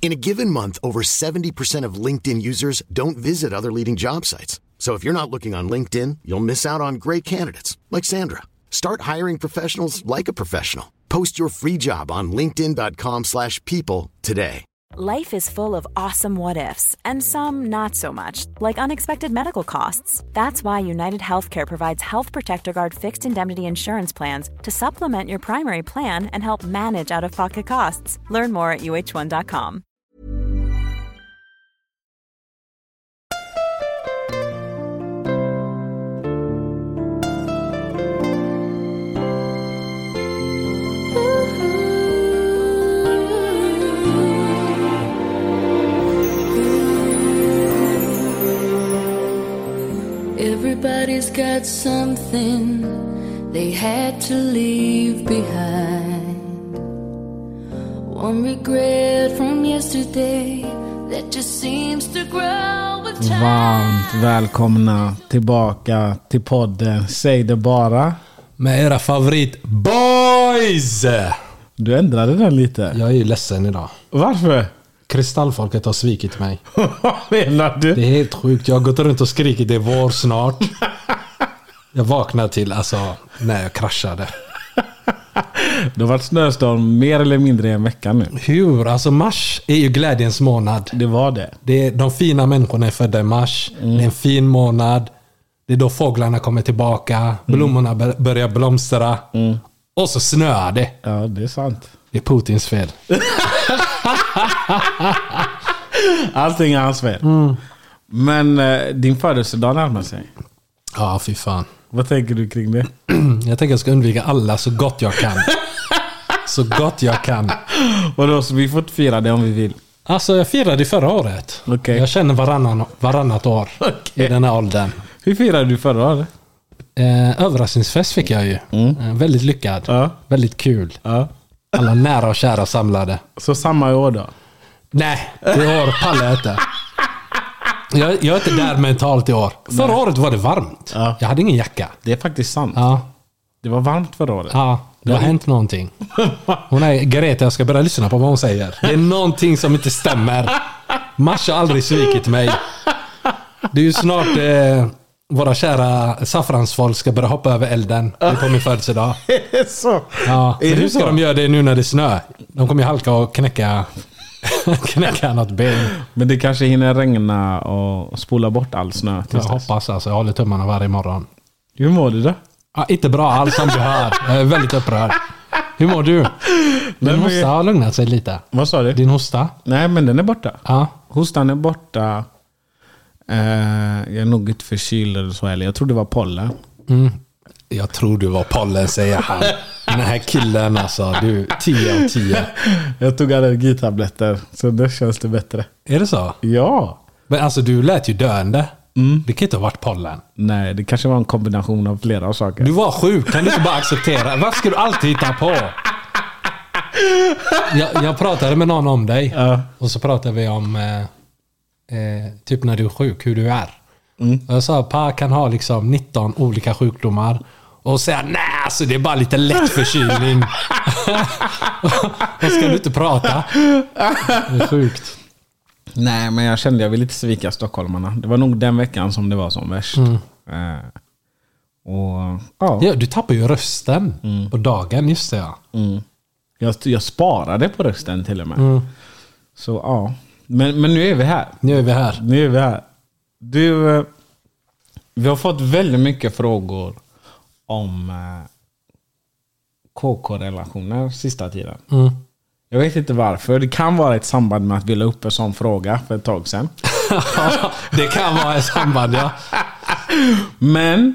In a given month, over 70% of LinkedIn users don't visit other leading job sites. So if you're not looking on LinkedIn, you'll miss out on great candidates like Sandra. Start hiring professionals like a professional. Post your free job on linkedin.com/people today. Life is full of awesome what ifs, and some not so much, like unexpected medical costs. That's why United Healthcare provides Health Protector Guard fixed indemnity insurance plans to supplement your primary plan and help manage out of pocket costs. Learn more at uh1.com. Everybody's got something they had to leave behind. One regret from yesterday that just seems to grow with time. Varmt välkomna tillbaka till podden Säg det bara. Med era favorit boys! Du ändrade den lite. Jag är ju ledsen idag. Varför? Kristallfolket har svikit mig. Vad menar du? Det är helt sjukt. Jag har gått runt och skrikit det är vår snart. Jag vaknade till alltså när jag kraschade. Det har varit snöstorm mer eller mindre i en vecka nu. Hur? Alltså mars är ju glädjens månad. Det var det. Det är, de fina människorna är födda i mars. Det är en fin månad. Det är då fåglarna kommer tillbaka. Blommorna bör- börjar blomstra. Och så snöar det. Ja, det är sant. Det är Putins fel. Allting är hans fel. Men eh, din födelsedag närmar sig. Ja, fy fan. Vad tänker du kring det? Jag tänker jag ska undvika alla så gott jag kan. Så gott jag kan. Vadå, så vi får inte fira det om vi vill? Alltså jag firade förra året. Okej. Jag känner varannan, varannat år i den här åldern. Hur firade du förra året? Eh, överraskningsfest fick jag ju. Eh, väldigt lyckad. Ja. Väldigt kul. Ja. Alla nära och kära samlade. Så samma år då? Nej, det år pallar jag inte. Jag, jag är inte där mentalt i år. Förra året var det varmt. Ja. Jag hade ingen jacka. Det är faktiskt sant. Ja, Det var varmt förra året. ja det har hänt någonting. Hon är Greta, jag ska börja lyssna på vad hon säger. Det är någonting som inte stämmer. Mars har aldrig svikit mig. Det är ju snart eh, våra kära saffransfolk ska börja hoppa över elden. Det är på min födelsedag. Så? Ja, Är men hur ska så? de göra det nu när det är snö? De kommer ju halka och knäcka, knäcka något ben. Men det kanske hinner regna och spola bort all snö Jag hoppas alltså. Jag håller tummarna varje morgon. Hur mår du då? Ja, inte bra alls som du hör. Jag är väldigt upprörd. Hur mår du? Din men- hosta har lugnat sig lite. Vad sa du? Din hosta? Nej, men den är borta. Ja. Hostan är borta. Eh, jag är nog inte förkyld eller så heller. Jag tror det var pollen. Jag tror du var pollen, säger han. Den här killen alltså. Du, 10 av 10. Jag tog allergitabletter, så det känns det bättre. Är det så? Ja. Men alltså du lät ju döende. Det kan inte ha varit pollen. Nej, det kanske var en kombination av flera saker. Du var sjuk. Kan du inte bara acceptera? Varför ska du alltid hitta på? Jag, jag pratade med någon om dig. Ja. Och så pratade vi om eh, eh, typ när du är sjuk, hur du är. Och jag sa Pa kan ha liksom 19 olika sjukdomar. Och säga nej, alltså det är bara lite lätt förkylning. och ska du inte prata? Det är sjukt. Nej, men jag kände jag ville inte svika stockholmarna. Det var nog den veckan som det var som värst. Eh, och ja, Ja, du tappar ju rösten på dagen, just det ja. jag, jag sparade på rösten till och med. Så ja. Men, men nu är vi här. Nu är vi här. Nu är vi här. Du, eh, vi har fått väldigt mycket frågor om eh, KK-relationer sista tiden. Mm. Jag vet inte varför. Det kan vara ett samband med att vi la upp en sån fråga för ett tag sedan. det kan vara ett samband ja. Men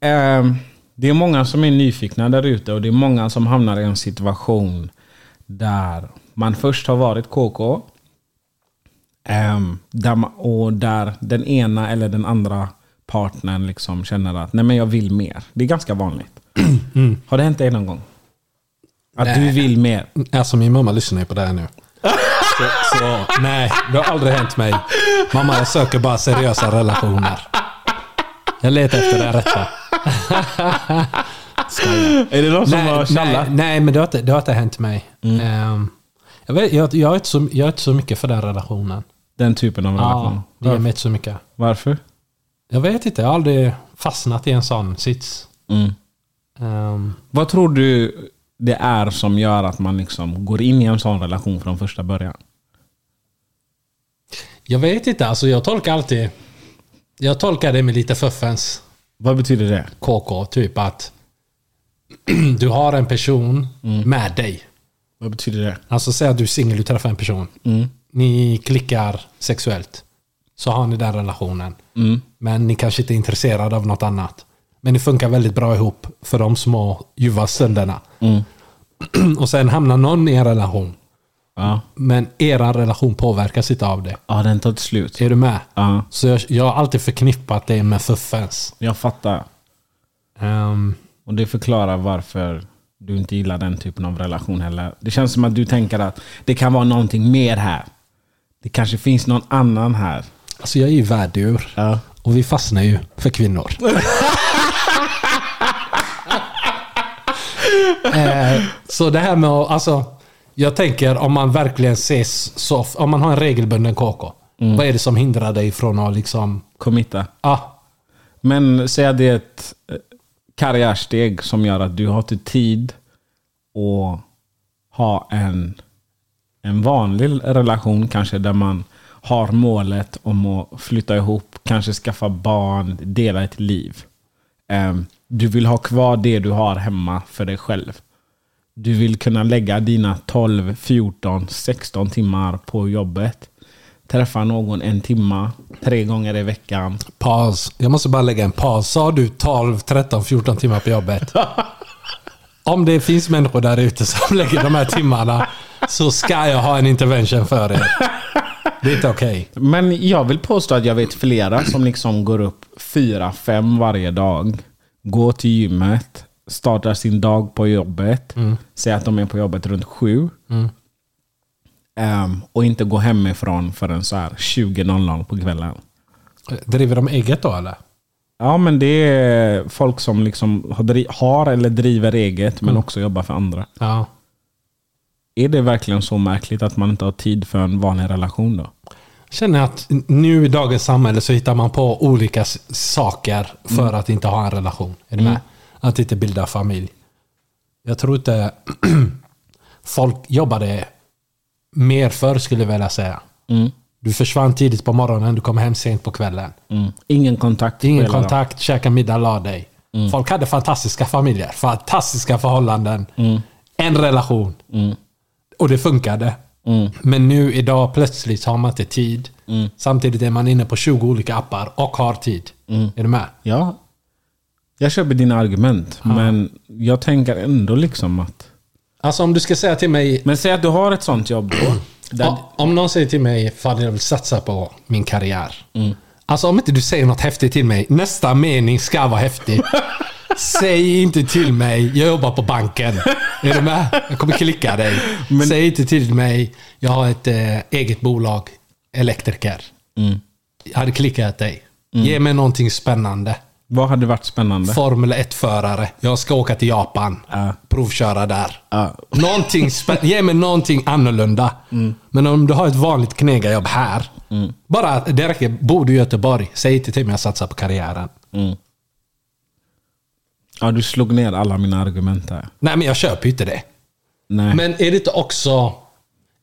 ehm, det är många som är nyfikna där ute och det är många som hamnar i en situation där man först har varit KK. Ehm, där man, och där den ena eller den andra partnern liksom känner att nej men jag vill mer. Det är ganska vanligt. Har det hänt dig någon gång? Att du Nej. vill mer? Alltså min mamma lyssnar ju på det här nu. Så, så nej, det har aldrig hänt mig. Mamma, jag söker bara seriösa relationer. Jag letar efter det rätta. Är det någon som har Nej, nej, tjallat? nej, men det har inte, det har inte hänt mig. Ehm, jag, vet, jag, jag, är inte så, jag är inte så mycket för den relationen. Den typen av relation? Ja, det ger mig inte så mycket. Varför? Jag vet inte, jag har aldrig fastnat i en sån sits. Mm. Ehm, Vad tror du det är som gör att man liksom går in i en sån relation från första början? jag vet inte, alltså jag tolkar alltid... Jag tolkar det med lite fuffens Vad betyder det? KK, typ att du har en person med dig. Vad betyder det? Alltså säg att du är singel, du träffar en person. Ni klickar sexuellt. Så har ni den relationen. Men ni kanske inte är intresserade av något annat. Men ni funkar väldigt bra ihop för de små ljuva stunderna. Och sen hamnar någon i en relation. Ja. Men er relation påverkas inte av det. Ja, den tar ett slut. Är du med? Ja, Så jag, jag har alltid förknippat det med fuffens. jag fattar. Ehm, Och det förklarar varför du inte gillar den typen av relation heller. Det känns som att du tänker att det kan vara någonting mer här. Det kanske finns någon annan här. alltså jag är ju värddjur. Ja. Och vi fastnar ju för kvinnor. eh, så det här med att, alltså, jag tänker om man verkligen ses så, om man har en regelbunden KK. Vad är det som hindrar dig från att liksom, Committa. ah, Men säg att det är ett eh, karriärsteg som gör att du har inte tid att ha en, en vanlig relation kanske där man har målet om att flytta ihop, kanske skaffa barn, dela ett liv. Ehm, Du vill ha kvar det du har hemma för dig själv. Du vill kunna lägga dina 12, 14, 16 timmar på jobbet. Träffa någon en timma, tre gånger i veckan. paus. Jag måste bara lägga en paus. Sa du 12, 13, 14 timmar på jobbet? Om det finns människor där ute som lägger de här timmarna så ska jag ha en intervention för er. Det är inte okej. Men jag vill påstå att jag vet flera som liksom går upp fyra, fem varje dag. Går till gymmet, startar sin dag på jobbet. Säger att de är på jobbet runt sju. Ehm, och inte går hemifrån förrän så här 20.00 på kvällen. Driver de eget då eller? Ja men det är folk som liksom har, eller driver eget men också jobbar för andra. Ja. Är det verkligen så märkligt att man inte har tid för en vanlig relation då? känner att nu i dagens samhälle så hittar man på olika saker för att inte ha en relation. Är med? Att inte bilda familj. Jag tror inte folk jobbade mer förr skulle jag vilja säga. Du försvann tidigt på morgonen, du kom hem sent på kvällen. Mm. Ingen kontakt. Ingen kontakt, käka middag, la dig. Folk hade fantastiska familjer, fantastiska förhållanden. En relation. Och det funkade. Men nu idag plötsligt har man inte tid. Samtidigt är man inne på 20 olika appar och har tid. Är du med? Ja, jag köper dina argument. Men jag tänker ändå liksom att... Alltså om du ska säga till mig... Men säg att du har ett sånt jobb då. Där, Ja, Om någon säger till mig ifall jag vill satsa på min karriär. Alltså om inte du säger något häftigt till mig. Nästa mening ska vara häftig. Säg inte till mig, jag jobbar på banken. Är du med? Jag kommer klicka dig. Säg inte till mig, jag har ett eh, eget bolag, elektriker. Jag hade klickat dig. Ge mig någonting spännande. Vad hade varit spännande? Formel 1-förare. Jag ska åka till Japan. Provköra där. Ja. Någonting Ge mig någonting annorlunda. Men om du har ett vanligt knegarjobb här. Bara det räcker. Bor du i Göteborg, säg inte till mig att satsa på karriären. Ja, du slog ner alla mina argument där. Nej, men jag köper ju inte det. Nej. Men är det inte också...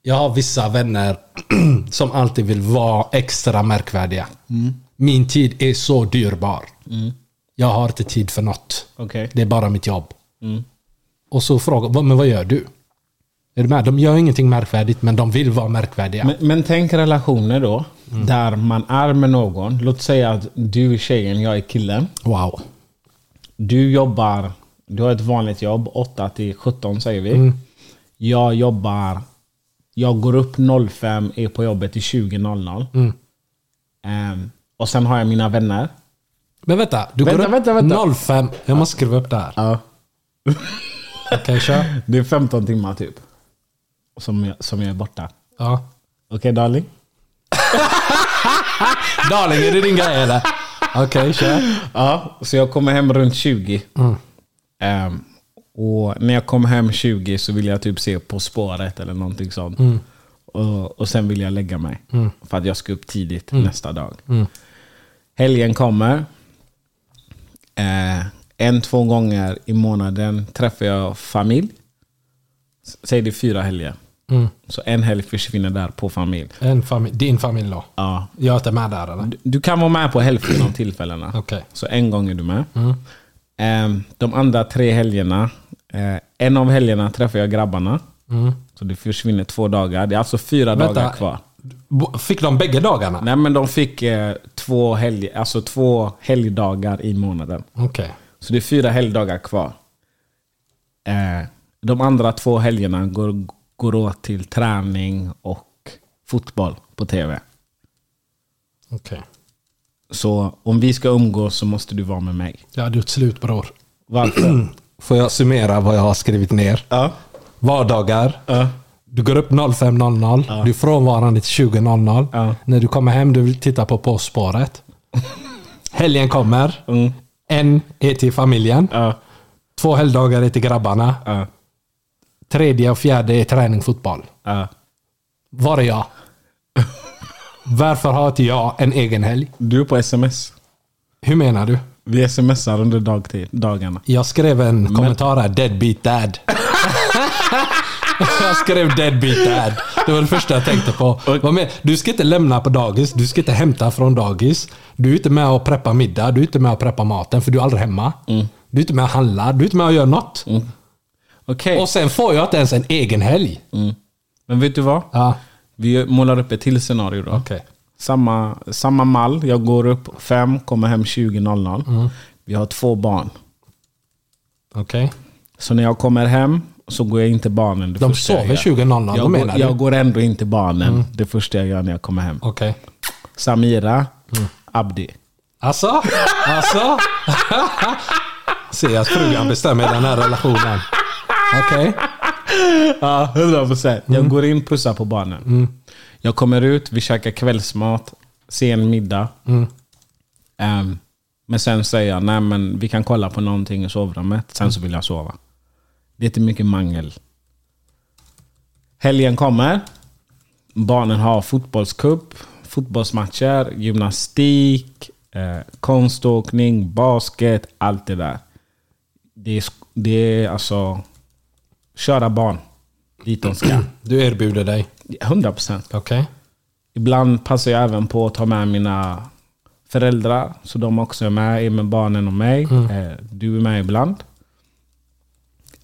Jag har vissa vänner som alltid vill vara extra märkvärdiga. Min tid är så dyrbar. Jag har inte tid för något. Okej. Det är bara mitt jobb. Och så frågar "Vad- men vad gör du? Är du med? De gör ingenting märkvärdigt, men de vill vara märkvärdiga. Men, men tänk relationer då. Där man är med någon. Låt säga att du är tjejen, jag är killen. wow. Du jobbar, du har ett vanligt jobb, 8 till 17 säger vi. Jag jobbar Jag går upp 05, är på jobbet till 20.00. Mm. Ehm, och sen har jag mina vänner. Men vänta, du Vänta, går upp vänta, vänta. 05. Jag måste skriva upp det här. Ja. Okej, kör. Det är 15 timmar typ. Som jag, som jag är borta. Ja. Okej darling? Darling, är det din grej eller? Okej, kör. Ja, så jag kommer hem runt 20. Ehm, och när jag kommer hem 20 så vill jag typ se På spåret eller någonting sånt. Och, och sen vill jag lägga mig. För att jag ska upp tidigt nästa dag. Helgen kommer. Eh, en, två gånger i månaden träffar jag familj. Säg det fyra helger. Så en helg försvinner där på familj. En familj, din familj då? Ja. Jag är inte med där eller? Du, du kan vara med på hälften av tillfällena. Okej. Så en gång är du med. Ehm, de andra tre helgerna, eh, en av helgerna träffar jag grabbarna. Så det försvinner två dagar. Det är alltså fyra Vänta. dagar kvar. Fick de bägge dagarna? Nej men de fick eh, två, helg, alltså två helgdagar i månaden. Okej. Så det är fyra helgdagar kvar. Eh, de andra två helgerna går, går åt till träning och fotboll på tv. Okej. Så om vi ska umgås så måste du vara med mig. Jag hade gjort slut bror. Varför? Får jag summera vad jag har skrivit ner? ja. Vardagar. Ja. Du går upp 05.00. Du är frånvarande till 20.00. Ja. När du kommer hem du vill titta på På spåret. Helgen kommer. Mm. En är till familjen. Ja. Två helgdagar är till grabbarna. Tredje och fjärde är träning fotboll. Ja. Var är jag? Varför har inte jag en egen helg? Du är på sms. Hur menar du? Vi smsar under dagtid, dagarna. Jag skrev en kommentar här. Deadbeat dad. jag skrev deadbeat dad. Det var det första jag tänkte på. Du ska inte lämna på dagis. Du ska inte hämta från dagis. Du är inte med och preppa middag. Du är inte med och preppa maten för du är aldrig hemma. Du är inte med och handla. Du är inte med och gör något. Okej. Och sen får jag inte ens en egen helg. Men vet du vad? Ja, Vi målar upp ett till scenario då. okej. Samma, samma mall. Jag går upp fem, kommer hem 20.00. Vi har två barn. Okej. Så när jag kommer hem så går jag in till barnen. Det De första jag sover gör. 20.00, Jag, menar går, du? jag går ändå in till barnen. Det första jag gör när jag kommer hem. Okej. Samira, Abdi. Alltså? Alltså? Ser att frugan bestämmer den här relationen. Okej. Ja, 100 procent. Jag går in, pussar på barnen. Jag kommer ut, vi käkar kvällsmat, sen middag. Ehm, men sen säger jag, nej men vi kan kolla på någonting i sovrummet. Sen så vill jag sova. Det är inte mycket mangel. Helgen kommer. Barnen har fotbollscup, fotbollsmatcher, gymnastik, eh, konståkning, basket, allt det där. Det är, det är alltså köra barn dit de ska. Du erbjuder dig. 100 procent. Okej. Ibland passar jag även på att ta med mina föräldrar. Så de också är med, är med barnen och mig. Eh, Du är med ibland.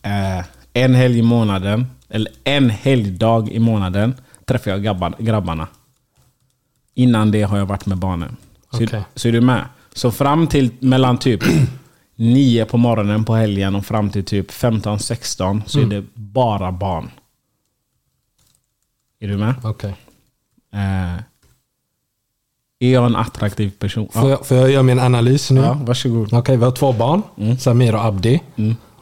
Eh, En helg i månaden, eller en helgdag i månaden, träffar jag grabbar, grabbarna. Innan det har jag varit med barnen. Så, så är du med? Så fram till mellan typ 9 på morgonen på helgen och fram till typ 15-16 så är det bara barn. Är du med? Okej. Eh, är jag en attraktiv person? Får, jag, får jag göra min analys nu? Ja, varsågod. Okej, vi har två barn. Samir och Abdi.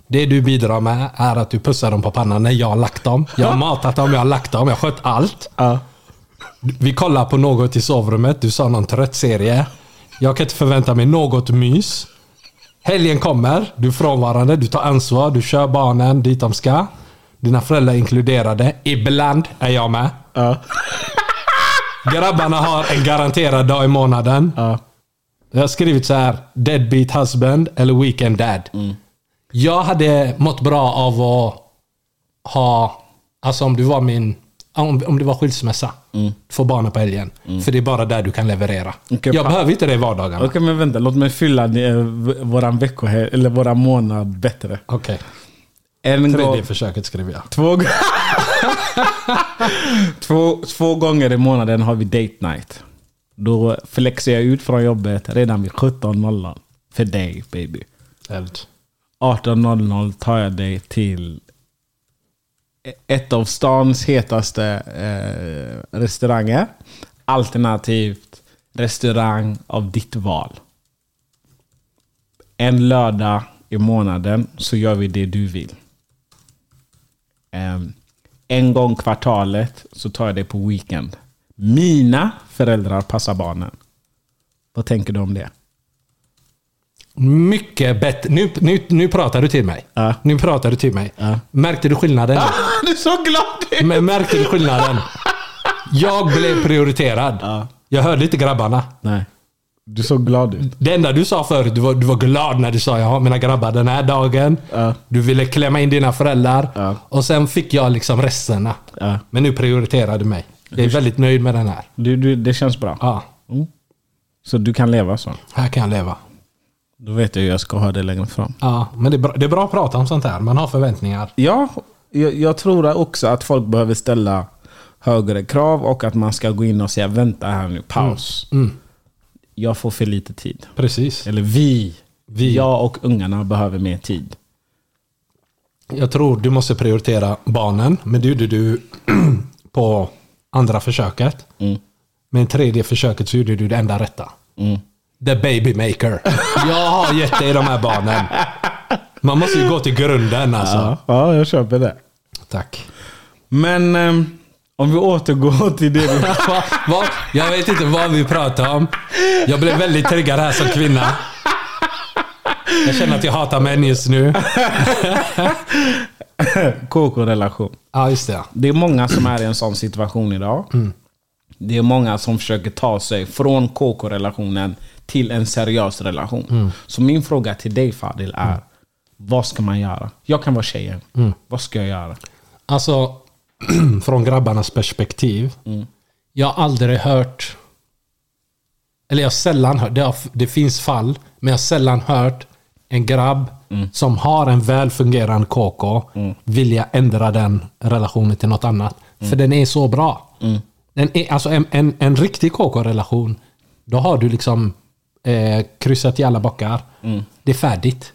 Det du bidrar med är att du pussar dem på pannan när jag har lagt dem. Jag har matat dem, jag har lagt dem, jag har skött allt. Ja. Vi kollar på något i sovrummet. Du sa någon trött serie. Jag kan inte förvänta mig något mys. Helgen kommer, du är frånvarande, du tar ansvar, du kör barnen dit de ska. Dina föräldrar är inkluderade. Ibland är jag med. Ja. Grabbarna har en garanterad dag i månaden. Ja. Jag har skrivit så här. Deadbeat husband eller weekend dad. Jag hade mått bra av att ha... Alltså om du var min... Om, om det var skilsmässa. Få barnen på helgen. För det är bara där du kan leverera. Okej, jag behöver inte det i vardagarna. Okej men vänta, låt mig fylla eh, våran vecko eller våran månad bättre. Okej. En Tredje gång, försöket skriver jag. två, två, två gånger i månaden har vi date night. Då flexar jag ut från jobbet redan vid 17.00. För dig baby. Eld. 18.00 tar jag dig till ett av stans hetaste eh, restauranger. Alternativt restaurang av ditt val. En lördag i månaden så gör vi det du vill. Ehm, en gång kvartalet så tar jag det på weekend. Mina föräldrar passar barnen. Vad tänker du om det? Mycket bättre. Nu, nu, nu pratar du till mig. Ja. Nu pratar du till mig. Ja. Märkte du skillnaden? du är så glad! Men Märkte du skillnaden? Jag blev prioriterad. Jag hörde inte grabbarna. Nej. Du såg glad ut. Det enda du sa förut, du var, du var glad när du sa jag har mina grabbar den här dagen. Ja. Du ville klämma in dina föräldrar. Ja. Och sen fick jag liksom resterna. Ja. Men nu prioriterar du mig. Jag är väldigt nöjd med den här. Du, du, det känns bra. Ja, Så du kan leva så. här kan jag leva. Då vet jag hur jag ska ha det längre fram. Ja, men det är, bra, det är bra att prata om sånt här. Man har förväntningar. Ja, jag, jag tror också att folk behöver ställa högre krav och att man ska gå in och säga vänta här nu, paus. Jag får för lite tid. Precis. Eller vi. Vi. Jag och ungarna behöver mer tid. Jag tror du måste prioritera barnen. Men det gjorde du på andra försöket. Men tredje försöket så gjorde du det enda rätta. The baby maker. Jag har gett dig de här barnen. Man måste ju gå till grunden alltså. Ja, ja jag köper det. Tack. Men ehm, om vi återgår till det vi... Va? Va? Jag vet inte vad vi pratar om. Jag blev väldigt triggad här som kvinna. Jag känner att jag hatar män just nu. KK-relation. Ja, just det. Det är många som är i en sån situation idag. Det är många som försöker ta sig från KK-relationen till en seriös relation. Så min fråga till dig Fadil är, vad ska man göra? Jag kan vara tjejen. Vad ska jag göra? Alltså, från grabbarnas perspektiv. Jag har aldrig hört... Eller jag har sällan hört, det, har, det finns fall, men jag har sällan hört en grabb som har en väl fungerande KK vilja ändra den relationen till något annat. För den är så bra. Den är, alltså en, en, en riktig KK-relation, då har du liksom eh, kryssat i alla bockar. Det är färdigt.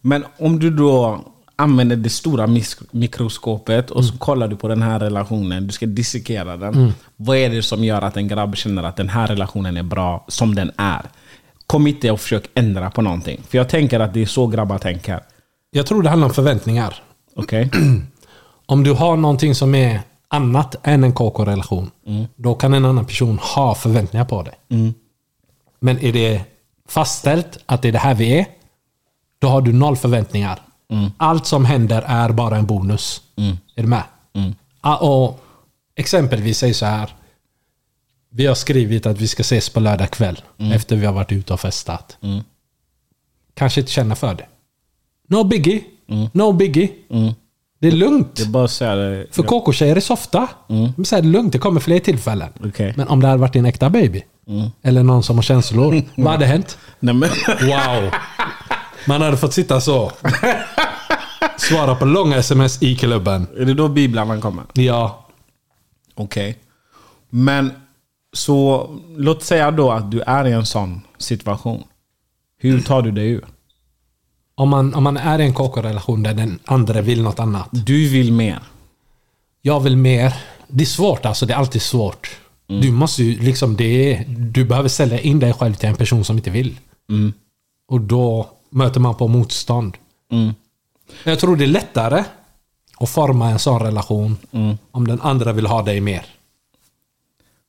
Men om du då använder det stora mikroskopet och så kollar du på den här relationen, du ska dissekera den. Vad är det som gör att en grabb känner att den här relationen är bra som den är? Kom inte och försök ändra på någonting. För jag tänker att det är så grabbar tänker. Jag tror det handlar om förväntningar. Okej? Om du har någonting som är annat än en KK-relation, då kan en annan person ha förväntningar på dig. Men är det fastställt att det är det här vi är, då har du noll förväntningar. Allt som händer är bara en bonus. Är du med? Ah, och exempelvis säg så här. Vi har skrivit att vi ska ses på lördag kväll efter vi har varit ute och festat. Kanske inte känna för det. No biggie. No biggie. Det är lugnt. Det är bara säga det. För KK-tjejer är softa. De säger lugnt, det kommer fler tillfällen. Okej. Men om det hade varit en äkta baby, eller någon som har känslor, vad hade hänt? Nej, men, Wow! Man hade fått sitta så. Svara på långa sms i klubben. är det då biblarna kommer? Ja. Okej. Men så låt säga då att du är i en sån situation. Hur tar du dig ur? Om man, om man är i en KK-relation där den andra vill något annat. Du vill mer. Jag vill mer. Det är svårt alltså, det är alltid svårt. Du måste ju liksom, det du behöver sälja in dig själv till en person som inte vill. Och då möter man på motstånd. Jag tror det är lättare att forma en sån relation om den andra vill ha dig mer.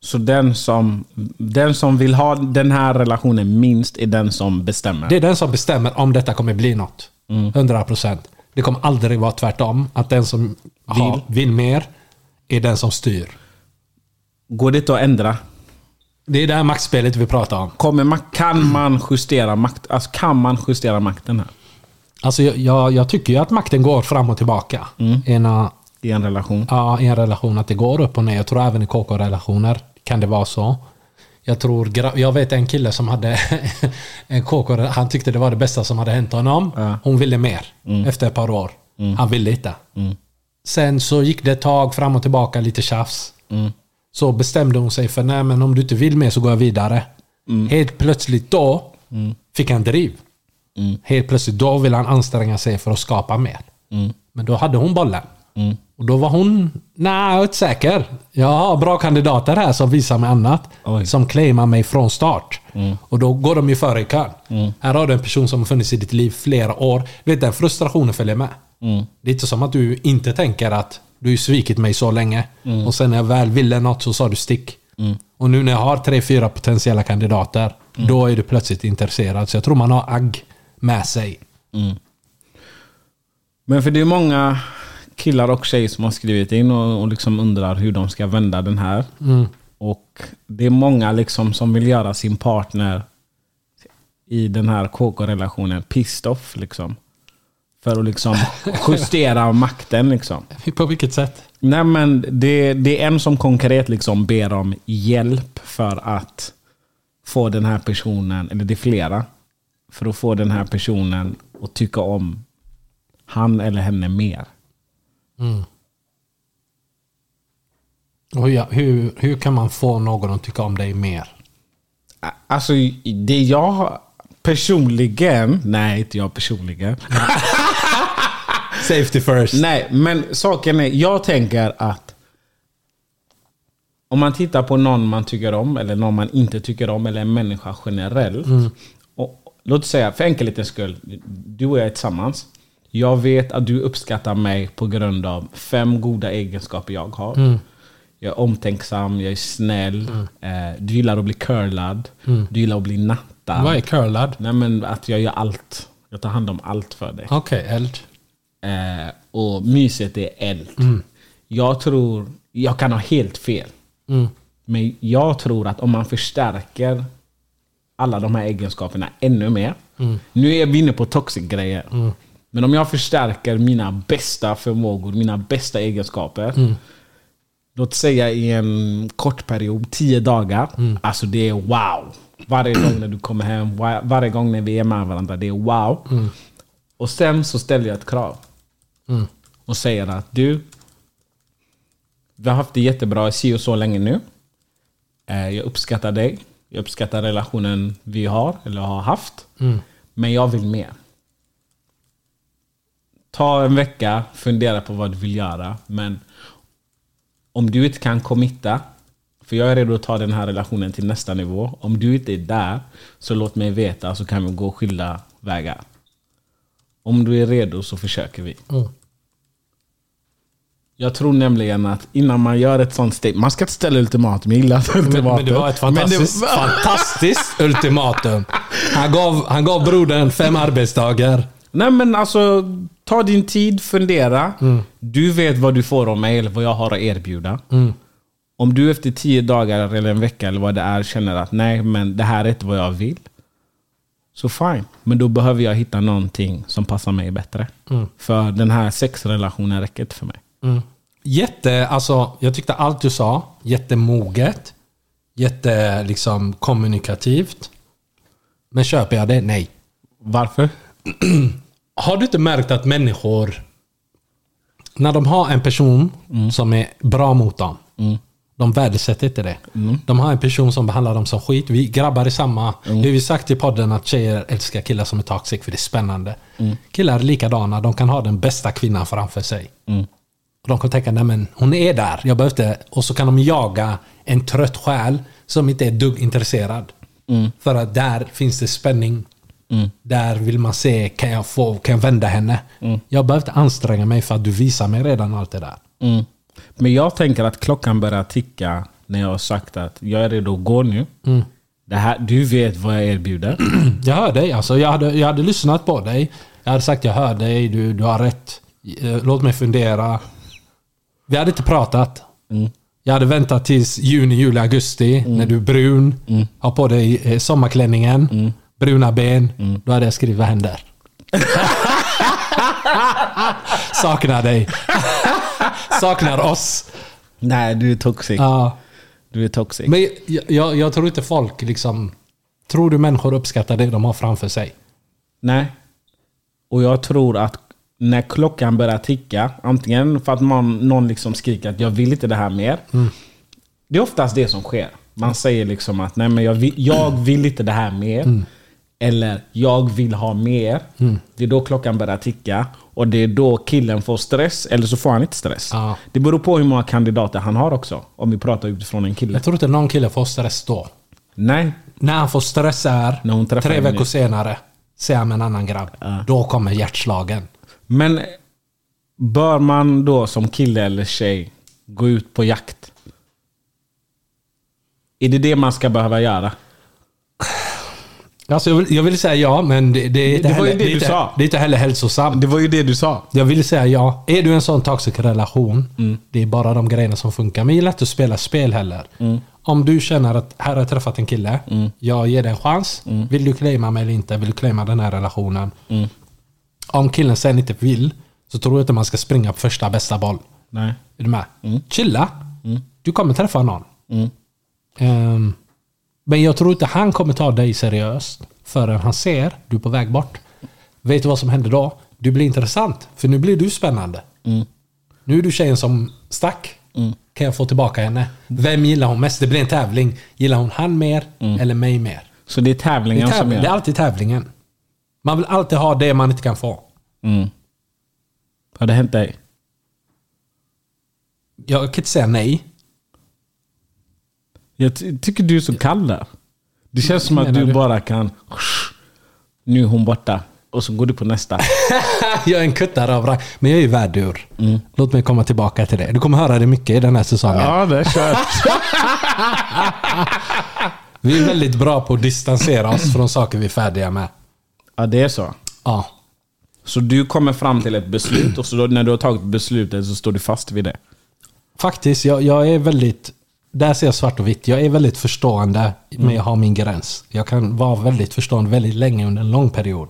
Så den som, den som vill ha den här relationen minst är den som bestämmer. Det är den som bestämmer om detta kommer bli något. 100%. Det kommer aldrig vara tvärtom. Att den som vill, vill mer är den som styr. Går det inte att ändra? Det är det här maktspelet vi pratar om. Kommer man, kan man justera makt, alltså kan man justera makten här? Alltså jag, jag, jag tycker ju att makten går fram och tillbaka. Ena, I en relation? ja, I en relation att det går upp och ner. Jag tror även i KK-relationer kan det vara så. Jag, tror, jag vet en kille som hade en KK, han tyckte det var det bästa som hade hänt honom. Ja. Hon ville mer efter ett par år. Han ville inte. Sen så gick det ett tag fram och tillbaka, lite tjafs. Så bestämde hon sig för nej men om du inte vill mer så går jag vidare. Helt plötsligt då fick han driv. Helt plötsligt då vill han anstränga sig för att skapa mer. Men då hade hon bollen. Och då var hon, nej jag är inte säker. Jag har bra kandidater här som visar mig annat. Oj. Som claimar mig från start. Och då går de ju före i kön. Här har du en person som har funnits i ditt liv flera år. Vet den frustrationen följer med. Det är inte som att du inte tänker att du har ju svikit mig så länge. Och sen när jag väl ville något så sa du stick. Och nu när jag har tre, fyra potentiella kandidater. Då är du plötsligt intresserad. Så jag tror man har agg med sig. Men för det är många killar och tjejer som har skrivit in och, och liksom undrar hur de ska vända den här. Och det är många liksom som vill göra sin partner i den här KK-relationen pissed off. Liksom. För att liksom justera makten. Liksom. På vilket sätt? Nej men det, det är en som konkret liksom ber om hjälp för att få den här personen, eller det är flera, för att få den här personen att tycka om han eller henne mer. Och hur, hur, hur kan man få någon att tycka om dig mer? Alltså det jag personligen, nej inte jag personligen. Safety first. Nej, men saken är, jag tänker att om man tittar på någon man tycker om eller någon man inte tycker om eller en människa generellt. Och, låt säga, för enkelhetens skull, du och jag är tillsammans. Jag vet att du uppskattar mig på grund av fem goda egenskaper jag har. Jag är omtänksam, jag är snäll, eh, du gillar att bli curlad, du gillar att bli nattad. Vad är curlad? Nej men att jag gör allt. Jag tar hand om allt för dig. Okej, eld. Eh, och myset är eld. Jag tror, jag kan ha helt fel. Men jag tror att om man förstärker alla de här egenskaperna ännu mer. Nu är vi inne på toxic grejer. Men om jag förstärker mina bästa förmågor, mina bästa egenskaper. Låt säga i en kort period, tio dagar. Alltså det är wow. Varje gång när du kommer hem, var, varje gång när vi är med varandra, det är wow. Och sen så ställer jag ett krav. Och säger att du, vi har haft det jättebra i si och så länge nu. Eh, Jag uppskattar dig. Jag uppskattar relationen vi har, eller har haft. Men jag vill mer. Ta en vecka, fundera på vad du vill göra. Men om du inte kan committa, för jag är redo att ta den här relationen till nästa nivå. Om du inte är där, så låt mig veta så kan vi gå skilda vägar. Om du är redo så försöker vi. Jag tror nämligen att innan man gör ett sånt steg, man ska inte ställa ultimatum, jag gillar inte Men, ultimatum. men det var ett Men fantastiskt, var- fantastiskt ultimatum. Han gav, han gav brodern fem arbetsdagar. Nej men alltså, ta din tid, fundera. Du vet vad du får av mig eller vad jag har att erbjuda. Om du efter tio dagar eller en vecka eller vad det är känner att nej men det här är inte vad jag vill. Så fine. Men då behöver jag hitta någonting som passar mig bättre. För den här sexrelationen räcker inte för mig. Jätte, alltså, jag tyckte allt du sa, jättemoget. Jätte, liksom, kommunikativt. Men köper jag det? Nej. Varför? Har du inte märkt att människor, när de har en person som är bra mot dem, de värdesätter inte det. De har en person som behandlar dem som skit. Vi grabbar är samma. Det har vi sagt i podden att tjejer älskar killar som är toxic för det är spännande. Killar är likadana. De kan ha den bästa kvinnan framför sig. Och de kan tänka, nej men hon är där. Jag behöver inte. Och så kan de jaga en trött själ som inte är dugg intresserad. För att där finns det spänning. Där vill man se, kan jag, få, kan jag vända henne? Jag behöver inte anstränga mig för att du visar mig redan allt det där. Mm. Men jag tänker att klockan börjar ticka när jag har sagt att jag är redo att gå nu. Det här, du vet vad jag erbjuder. Jag hör dig. Alltså, jag, hade, jag hade lyssnat på dig. Jag hade sagt jag hör dig, du, du har rätt. Eh, Låt mig fundera. Vi hade inte pratat. Jag hade väntat tills juni, juli, augusti. När du är brun. Har på dig eh, sommarklänningen. Bruna ben. Då hade jag skrivit vad händer? Saknar dig. Saknar oss. Nej, du är toxic. Ja. Du är toxic. Men jag, jag, jag tror inte folk liksom... Tror du människor uppskattar det de har framför sig? Nej. Och jag tror att när klockan börjar ticka, antingen för att man, någon liksom skriker att jag vill inte det här mer. Det är oftast det som sker. Man säger liksom att nej men jag vill, jag vill inte det här mer. eller jag vill ha mer. Mm. Det är då klockan börjar ticka. Och det är då killen får stress, eller så får han inte stress. Ja. Det beror på hur många kandidater han har också. Om vi pratar utifrån en kille. Jag tror inte någon kille får stress då. Nej, När han får stress är tre veckor senare. Ser han med en annan grabb. Då kommer hjärtslagen. Men bör man då som kille eller tjej gå ut på jakt? Är det det man ska behöva göra? Alltså jag, vill, jag vill säga ja, men det, det, är inte Det heller, det är du inte, sa. Det är inte heller hälsosamt. Det var ju det du sa. Jag vill säga ja. Är du en sån toxic relation, Mm. det är bara de grejerna som funkar. Men gillar inte att spela spel heller. Mm. Om du känner att här har jag träffat en kille, jag ger dig en chans. Mm. Vill du claima mig eller inte? Vill du claima den här relationen? Om killen sen inte vill, så tror jag inte man ska springa på första bästa boll. Nej. Är du med? Mm. Chilla. Du kommer träffa någon. Ehm, men jag tror inte han kommer ta dig seriöst förrän han ser du är på väg bort. Vet du vad som händer då? Du blir intressant. För nu blir du spännande. Nu är du tjejen som stack. Kan jag få tillbaka henne? Vem gillar hon mest? Det blir en tävling. Gillar hon han mer eller mig mer? Så det är Det tävlingen är, som tävling. gör det är alltid tävlingen. Man vill alltid ha det man inte kan få. Mm. Har det hänt dig? Jag kan inte säga nej. Jag ty- tycker du är så kall där. Det känns som att du, du? bara kan... Nu är hon borta. Och så går du på nästa. jag är en kuttare av rang. Men jag är ju värdur. Mm. Låt mig komma tillbaka till det. Du kommer höra det mycket i den här säsongen. ja, det kör. Vi är väldigt bra på att distansera oss från saker vi är färdiga med. Ja, det är så. Ja. Så du kommer fram till ett beslut och så då, när du har tagit beslutet så står du fast vid det. Faktiskt, jag, jag är väldigt... Där ser jag svart och vitt. Jag är väldigt förstående, men jag har min gräns. Jag kan vara väldigt förstående väldigt länge under en lång period.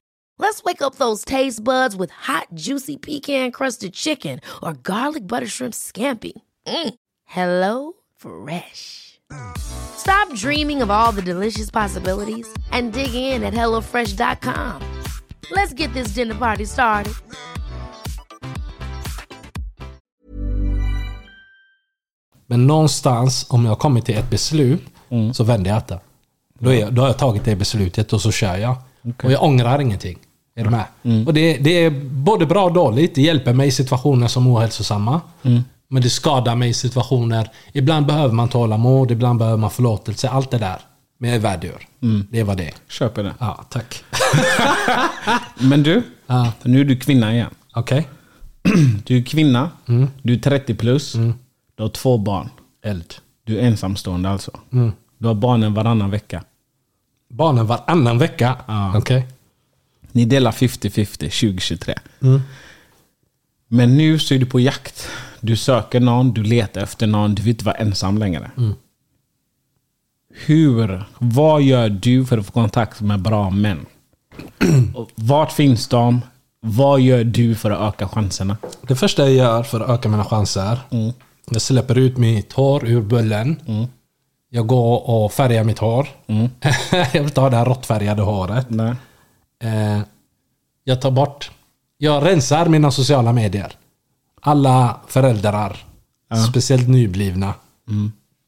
Let's wake up those taste buds with hot, juicy pecan crusted chicken or garlic butter shrimp scampi. Mm. Hello Fresh. Stop dreaming of all the delicious possibilities and dig in at HelloFresh.com. Let's get this dinner party started. Men någonstans, om jag kommer till ett beslut, så vänder jag det. Då, är jag, då har jag tagit det beslutet och så kör jag. Och jag ångrar ingenting. Är du med? Och det, det är både bra och dåligt. Det hjälper mig i situationer som är ohälsosamma. Men det skadar mig i situationer. Ibland behöver man tålamod, ibland behöver man förlåtelse. Allt det där. Men jag är värdur. Det var det. Köper det. Ja, tack. Men du, Ja. nu är du kvinna igen. Okej. Du är kvinna, du är 30 plus, du har två barn. Eld. Du är ensamstående alltså. Du har barnen varannan vecka. Barnen varannan vecka? Ja. Okej. Ni delar 50-50 2023. Men nu så är du på jakt. Du söker någon, du letar efter någon, du vill inte vara ensam längre. Hur, vad gör du för att få kontakt med bra män? Och Vart finns de? Vad gör du för att öka chanserna? Det första jag gör för att öka mina chanser. Jag släpper ut mitt hår ur bullen. Jag går och färgar mitt hår. jag vill inte ha det här råttfärgade håret. Nej. Eh, jag tar bort... Jag rensar mina sociala medier. Alla föräldrar, speciellt nyblivna.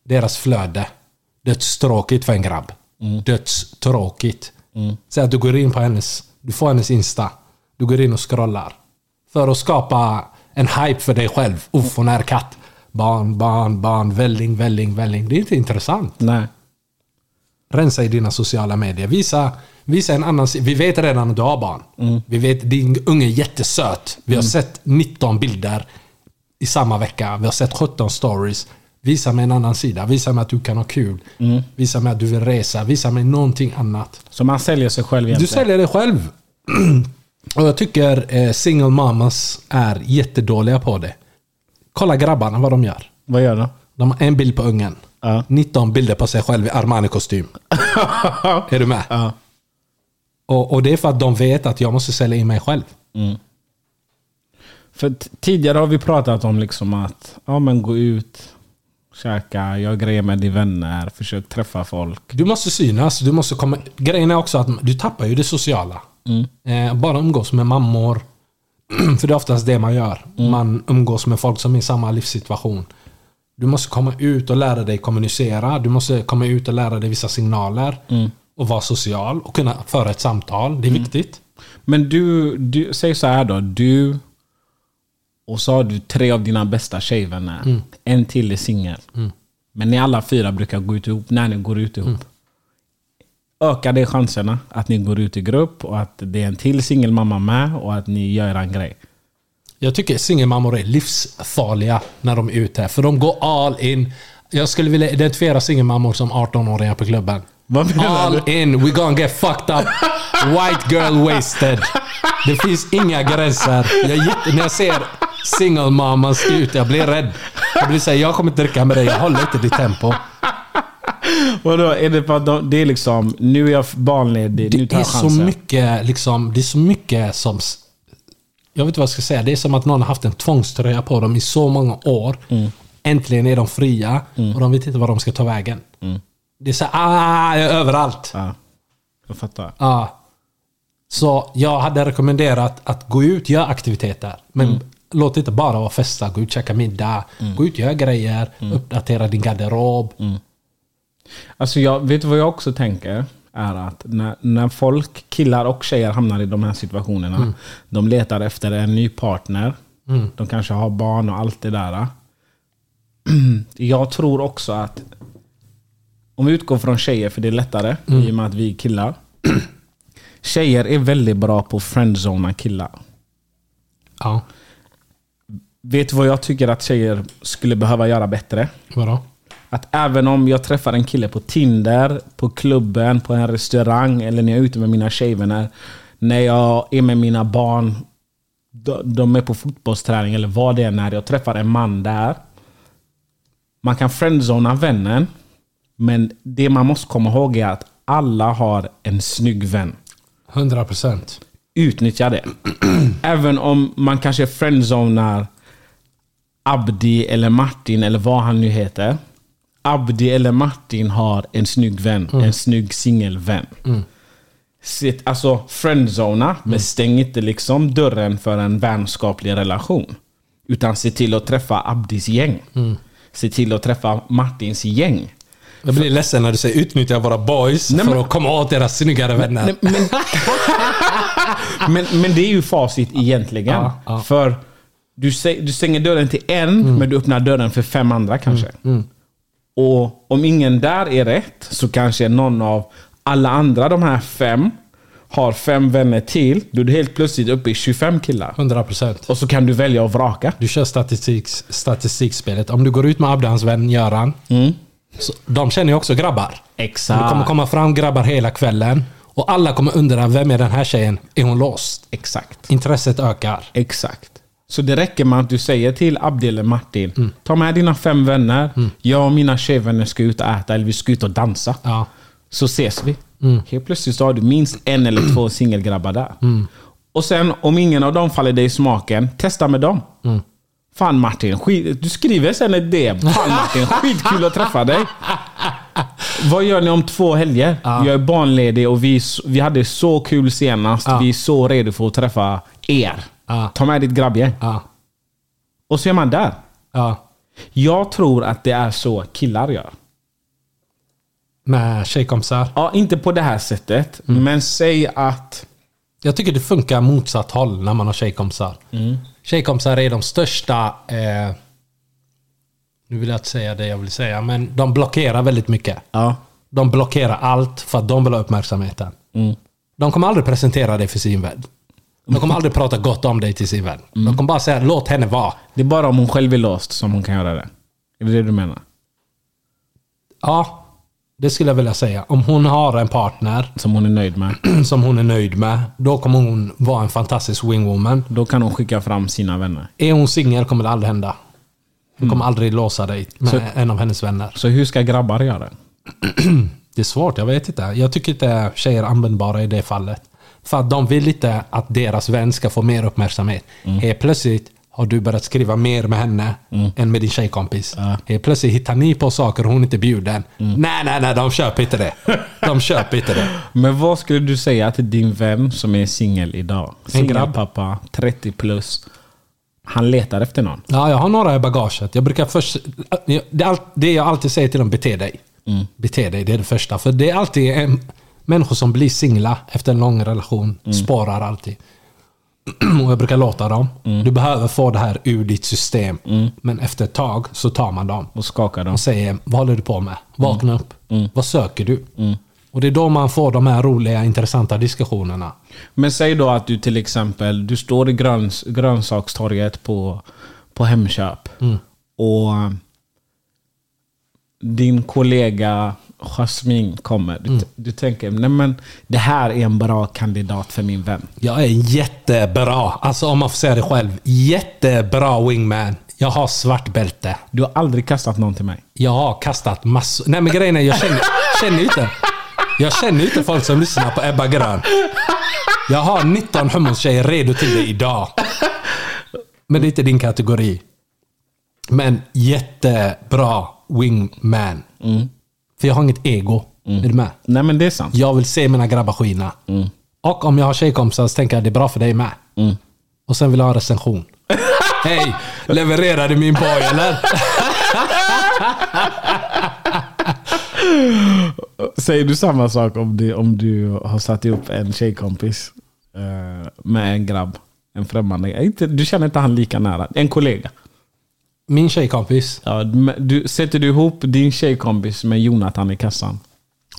Deras flöde. Dödstråkigt för en grabb. Dödstråkigt. Säg att du går in på hennes... Du får hennes Insta. Du går in och scrollar. För att skapa en hype för dig själv. Uff, hon är katt. Barn, barn, barn, välling, välling, välling. Det är inte intressant. Nej. Rensa i dina sociala medier. Visa, visa en annan. Vi vet redan att du har barn. Vi vet din unge är jättesöt. Vi har sett 19 bilder i samma vecka. Vi har sett 17 stories. Visa mig en annan sida. Visa mig att du kan ha kul. Visa mig att du vill resa. Visa mig någonting annat. Så man säljer sig själv Du egentligen? säljer dig själv. Och jag tycker eh, single mamas är jättedåliga på det. Kolla grabbarna vad de gör. Vad gör de? De har en bild på ungen. Ja. 19 bilder på sig själv i Armani-kostym. är du med? Ja. Och, och det är för att de vet att jag måste sälja in mig själv. För t- tidigare har vi pratat om liksom att ja, men gå ut, käka, gör grejer med dina vänner, försök träffa folk. Du måste synas. Du måste komma... Grejen är också att du tappar ju det sociala. Eh, bara umgås med mammor. För det är oftast det man gör. Man umgås med folk som är i samma livssituation. Du måste komma ut och lära dig kommunicera. Du måste komma ut och lära dig vissa signaler. Och vara social och kunna föra ett samtal. Det är viktigt. Men du, du säg så här då. Du och så har du tre av dina bästa tjejvänner. En till är singel. Men ni alla fyra brukar gå ut ihop när ni går ut ihop. Ökar det chanserna att ni går ut i grupp och att det är en till singelmamma med och att ni gör en grej? Jag tycker singelmammor är livsfarliga när de är ute. För de går all in. Jag skulle vilja identifiera singelmammor som 18-åringar på klubben. All in, we gonna get fucked up. White girl wasted. Det finns inga gränser. Jag, när jag ser single mamas ut, jag blir rädd. Jag blir säga, jag kommer inte dricka med dig, jag håller inte ditt tempo. Vadå, är det för att de, det är liksom, nu är jag barnledig, nu tar Det är jag så chansen? mycket, liksom, det är så mycket som... Jag vet inte vad jag ska säga. Det är som att någon har haft en tvångströja på dem i så många år. Äntligen är de fria och de vet inte var de ska ta vägen. Det är så ah, jag är överallt. Ja, jag fattar. Ja. Så jag hade rekommenderat att gå ut, göra aktiviteter. Men låt det inte bara vara festa, gå ut, käka middag. Gå ut, göra grejer, uppdatera din garderob. Alltså jag, vet du vad jag också tänker? Är att när, när folk, killar och tjejer hamnar i de här situationerna. De letar efter en ny partner. De kanske har barn och allt det där. Jag tror också att om vi utgår från tjejer, för det är lättare i och med att vi är killar. Tjejer är väldigt bra på att friendzona killar. Ja. Vet du vad jag tycker att tjejer skulle behöva göra bättre? Vadå? Att även om jag träffar en kille på Tinder, på klubben, på en restaurang eller när jag är ute med mina tjejvänner. När jag är med mina barn, de- är på fotbollsträning eller vad det är, när jag träffar en man där. Man kan friendzona vännen, men det man måste komma ihåg är att alla har en snygg vän. 100 procent. Utnyttja det. Även om man kanske friendzonar Abdi eller Martin eller vad han nu heter. Abdi eller Martin har en snygg vän. En snygg singelvän. Sitt, alltså friendzona, men stäng inte liksom dörren för en vänskaplig relation. Utan se till att träffa Abdis gäng. Se till att träffa Martins gäng. Jag blir ledsen när du säger utnyttja våra boys Nej, för men- att komma åt deras snyggare vänner. Nej, men, men, men det är ju facit egentligen. Ja, ja. För du, du stänger dörren till en, men du öppnar dörren för fem andra kanske. Och om ingen där är rätt, så kanske någon av alla andra de här fem har fem vänner till. Då är du helt plötsligt uppe i 25 killar. 100 procent. Och så kan du välja att vraka. Du kör statistik, statistikspelet. Om du går ut med hans vän Göran. Så, de känner ju också grabbar. Exakt. Det kommer komma fram grabbar hela kvällen. Och alla kommer undra, vem är den här tjejen? Är hon låst? Exakt. Intresset ökar. Exakt. Så det räcker med att du säger till Abdi eller Martin, ta med dina fem vänner. Jag och mina tjejvänner ska ut och äta eller vi ska ut och dansa. Ja. Så ses vi. Helt plötsligt så har du minst en eller två singelgrabbar där. Och sen om ingen av dem faller dig i smaken, testa med dem. Fan Martin, skit, du skriver sen ett DM. Fan Martin, skitkul att träffa dig. Vad gör ni om två helger? Jag är barnledig och vi, vi hade så kul senast. Ja. Vi är så redo för att träffa er. Ja. Ta med ditt grabbgäng. Ja. Och så är man där. Ja. Jag tror att det är så killar gör. Med tjejkompisar. Ja, inte på det här sättet. Men säg att... Jag tycker det funkar motsatt håll när man har tjejkompisar. Tjejkompisar är de största... Eh, nu vill jag inte säga det jag vill säga, men de blockerar väldigt mycket. Ja. De blockerar allt för att de vill ha uppmärksamheten. De kommer aldrig presentera dig för sin vän. De kommer aldrig prata gott om dig till sin vän. De kommer bara säga låt henne vara. Det är bara om hon själv är låst som hon kan göra det. Är det det du menar? Ja, det skulle jag vilja säga. Om hon har en partner Som hon är nöjd med. som hon är nöjd med, då kommer hon vara en fantastisk wingwoman. Då kan hon skicka fram sina vänner. Är hon singel kommer det aldrig hända. Hon kommer aldrig låsa dig med Så- en av hennes vänner. Så hur ska grabbar göra? Det är svårt, jag vet inte. Jag tycker inte tjejer är användbara i det fallet. För att de vill inte att deras vän ska få mer uppmärksamhet. Helt plötsligt har du börjat skriva mer med henne än med din tjejkompis. Helt plötsligt hittar ni på saker och hon inte bjuden. Nej, nej, nej, de köper inte det. De köper inte det. Men vad skulle du säga till din vän som är singel idag? Singelpappa, 30 plus. Han letar efter någon. Ja, jag har några i bagaget. Jag brukar först... Det, är allt, det jag alltid säger till dem, bete dig. Bete dig, det är det första. För det är alltid en, människor som blir singla efter en lång relation. Sparar alltid. Och jag brukar låta dem. Du behöver få det här ur ditt system. Men efter ett tag så tar man dem. Och skakar dem. och säger vad håller du på med? Vakna upp. Vad söker du? Och det är då man får de här roliga, intressanta diskussionerna. Men säg då att du till exempel du står i gröns, grönsakstorget på, på Hemköp. Och din kollega Jasmine kommer. Du, du tänker, nej men det här är en bra kandidat för min vän. Jag är jättebra, alltså om man får säga det själv. Jättebra wingman. Jag har svart bälte. Du har aldrig kastat någon till mig. Jag har kastat massor. Nej men grejen är, jag känner, känner inte. Jag känner inte folk som lyssnar på Ebba Grön. Jag har 19 hummus-tjejer redo till dig idag. Men det är inte din kategori. Men jättebra wingman. För jag har inget ego. Är du med? Nej men det är sant. Jag vill se mina grabbar skina. Och om jag har tjejkompisar så tänker jag det är bra för dig med. Och sen vill jag ha en recension. Hej! Levererade min boy eller? Säger du samma sak om du, om du har satt ihop en tjejkompis eh, med en grabb? En främmande? Inte, du känner inte han lika nära? En kollega? Min tjejkompis. Ja, du, sätter du ihop din tjejkompis med Jonathan i kassan?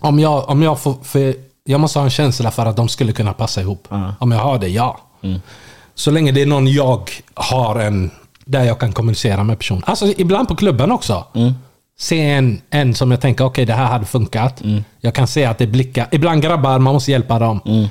Om jag, om jag får... För jag måste ha en känsla för att de skulle kunna passa ihop. Ja. Om jag har det, ja. Så länge det är någon jag har en... Där jag kan kommunicera med personen. Alltså ibland på klubben också. Se en, en som jag tänker, okej det här hade funkat. Jag kan se att det blickar. Ibland grabbar, man måste hjälpa dem.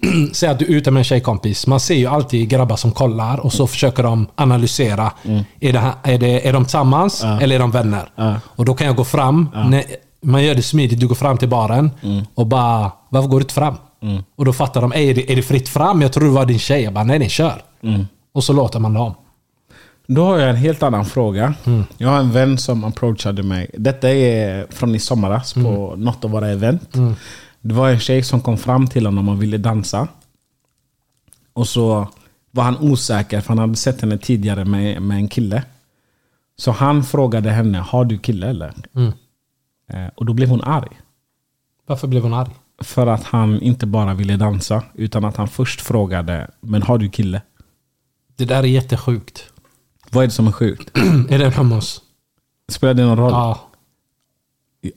Säg att du är ute med en tjejkompis. Man ser ju alltid grabbar som kollar och så försöker de analysera. Är, det här, är, det, är de tillsammans eller är de vänner? Och då kan jag gå fram. När, man gör det smidigt. Du går fram till baren och bara, varför går du inte fram? Och då fattar de, är det, är det fritt fram? Jag tror det var din tjej. Jag bara, nej nej, kör. Och så låter man dem. Då har jag en helt annan fråga. Jag har en vän som approachade mig. Detta är från i somras på något av våra event. Det var en tjej som kom fram till honom och ville dansa. Och så var han osäker för han hade sett henne tidigare med, med en kille. Så han frågade henne, har du kille eller? Eh, och då blev hon arg. Varför blev hon arg? För att han inte bara ville dansa, utan att han först frågade, men har du kille? Det där är jättesjukt. Vad är det som är sjukt? är det en hummus? Spelar det någon roll? Ja.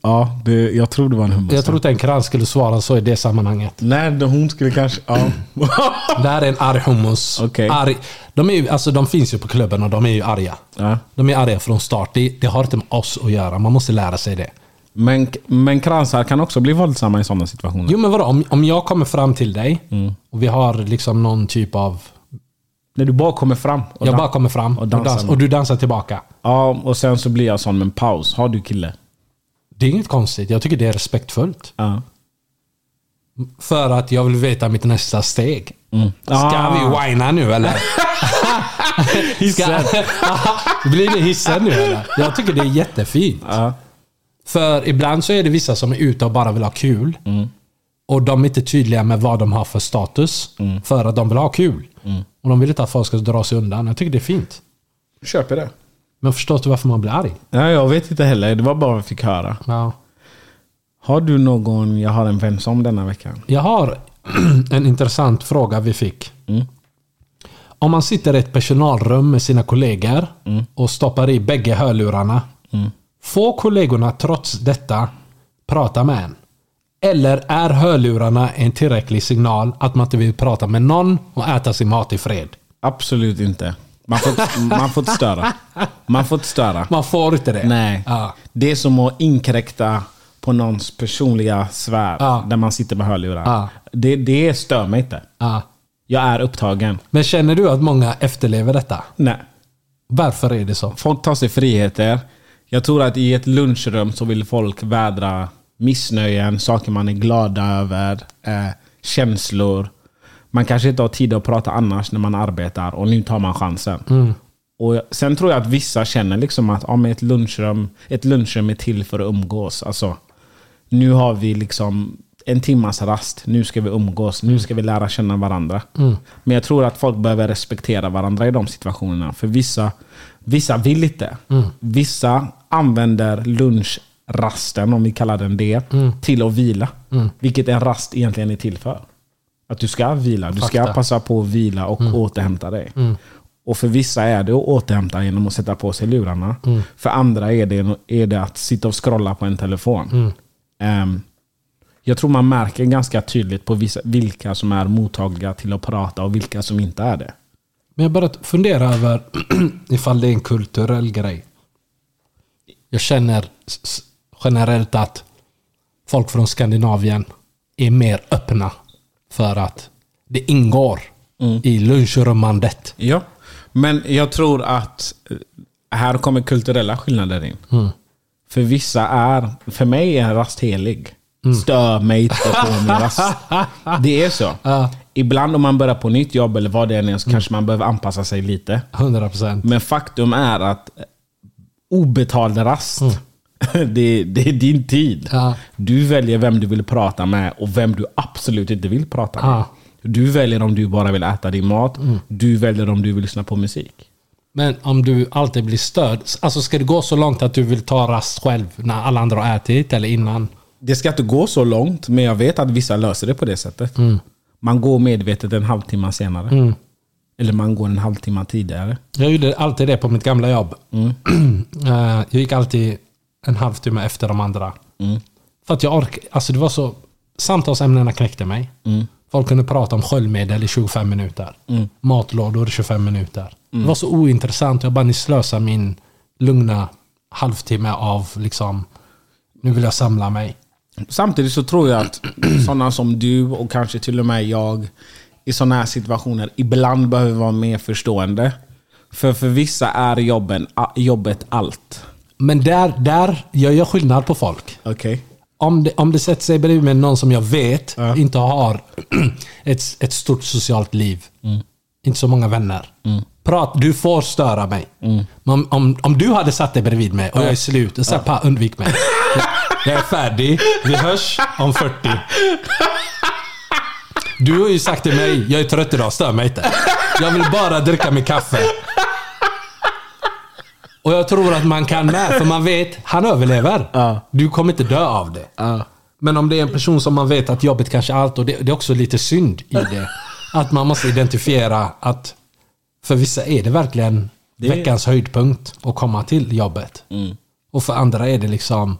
Ja, det, jag tror det var en hummus. Jag tror inte en krans skulle svara så i det sammanhanget. Nej, det- hon skulle kanske... Ja. Det här är en arg hummus. Okej. Arg. De, är ju, alltså, de finns ju på klubben och de är ju arga. ja. De är arga från start. Det, det har inte med oss att göra. Man måste lära sig det. Men, men kransar kan också bli våldsamma i sådana situationer. Jo men vadå? Om, om jag kommer fram till dig och vi har liksom någon typ av... När du bara kommer fram. Och Jag bara kommer fram och och, dansar dans, med. och du dansar tillbaka. Ja, och sen så blir jag sån med en paus. Har du kille? Det är inget konstigt. Jag tycker det är respektfullt. Ja. För att jag vill veta mitt nästa steg. Ska Ah. vi whina nu eller? Ska, blir det hissen nu eller? Jag tycker det är jättefint. Ja. För ibland så är det vissa som är ute och bara vill ha kul. Och de är inte tydliga med vad de har för status. För att de vill ha kul. Och de vill inte att folk ska dra sig undan. Jag tycker det är fint. Köper det. Men förstår du varför man blir arg? Ja, jag vet inte heller. Det var bara vad jag fick höra. Ja. Har du någon jag har en vän som denna veckan? Jag har en intressant fråga vi fick. Om man sitter i ett personalrum med sina kollegor och stoppar i bägge hörlurarna. Får kollegorna trots detta prata med en? Eller är hörlurarna en tillräcklig signal att man inte vill prata med någon och äta sin mat i fred? Absolut inte. Man får, man får inte störa. Man får inte störa. Man får inte det. Nej. Ja. Det är som att inkräkta på någons personliga sfär. Ja. Där man sitter med hörlurar. Ja. Det, det stör mig inte. Ja. Jag är upptagen. Men känner du att många efterlever detta? Nej. Varför är det så? Folk tar sig friheter. Jag tror att i ett lunchrum så vill folk vädra missnöjen, saker man är glada över, eh, känslor. Man kanske inte har tid att prata annars när man arbetar och nu tar man chansen. Mm. Och Sen tror jag att vissa känner liksom att ja, ett, lunchrum, ett lunchrum är till för att umgås. Alltså, nu har vi liksom en timmas rast. Nu ska vi umgås. Nu ska vi lära känna varandra. Men jag tror att folk behöver respektera varandra i de situationerna. För vissa, vissa vill inte. Vissa använder lunchrasten, om vi kallar den det, till att vila. Vilket en rast egentligen är till för. Att du ska vila. Du ska Fakta. passa på att vila och återhämta dig. Och för vissa är det att återhämta genom att sätta på sig lurarna. För andra är det, är det att sitta och scrolla på en telefon. Ehm, jag tror man märker ganska tydligt på vissa, vilka som är mottagliga till att prata och vilka som inte är det. Men jag börjat fundera över ifall det är en kulturell grej. Jag känner generellt att folk från Skandinavien är mer öppna för att det ingår i lunchrummandet. Ja, men jag tror att här kommer kulturella skillnader in. För vissa är, för mig är en rast helig. Stör mig inte på min rast. Det är så. Ibland om man börjar på nytt jobb eller vad det än är så kanske man behöver anpassa sig lite. 100%. Men faktum är att obetald rast, det, det är din tid. Ja. Du väljer vem du vill prata med och vem du absolut inte vill prata med. Ja. Du väljer om du bara vill äta din mat. Du väljer om du vill lyssna på musik. Men om du alltid blir störd. Alltså ska det gå så långt att du vill ta rast själv när alla andra har ätit eller innan? Det ska inte gå så långt, men jag vet att vissa löser det på det sättet. Man går medvetet en halvtimme senare. Eller man går en halvtimme tidigare. Jag gjorde alltid det på mitt gamla jobb. Eh, jag gick alltid en halvtimme efter de andra. För att jag orkade. Alltså det var så... Samtalsämnena knäckte mig. Folk kunde prata om sköljmedel i 25 minuter. Matlådor i 25 minuter. Det var så ointressant. Jag bara, ni slösar min lugna halvtimme av liksom... Nu vill jag samla mig. Samtidigt så tror jag att sådana som du och kanske till och med jag i sådana här situationer ibland behöver vara mer förstående. För för vissa är jobben, jobbet allt. Men där, där gör jag skillnad på folk. Okej? Om det, om det sätter sig bredvid med någon som jag vet inte har ett, ett stort socialt liv. Inte så många vänner. Prat, du får störa mig. Men om, om, om du hade satt dig bredvid mig och jag är slut, och så ja. undvik mig. Jag är färdig. Vi hörs om 40. Du har ju sagt till mig, jag är trött idag, stör mig inte. Jag vill bara dricka min kaffe. Och jag tror att man kan med, för man vet, han överlever. Du kommer inte dö av det. Men om det är en person som man vet att jobbet kanske är allt, och det, det är också lite synd i det. Att man måste identifiera att för vissa är det verkligen Det- veckans höjdpunkt att komma till jobbet. Och för andra är det liksom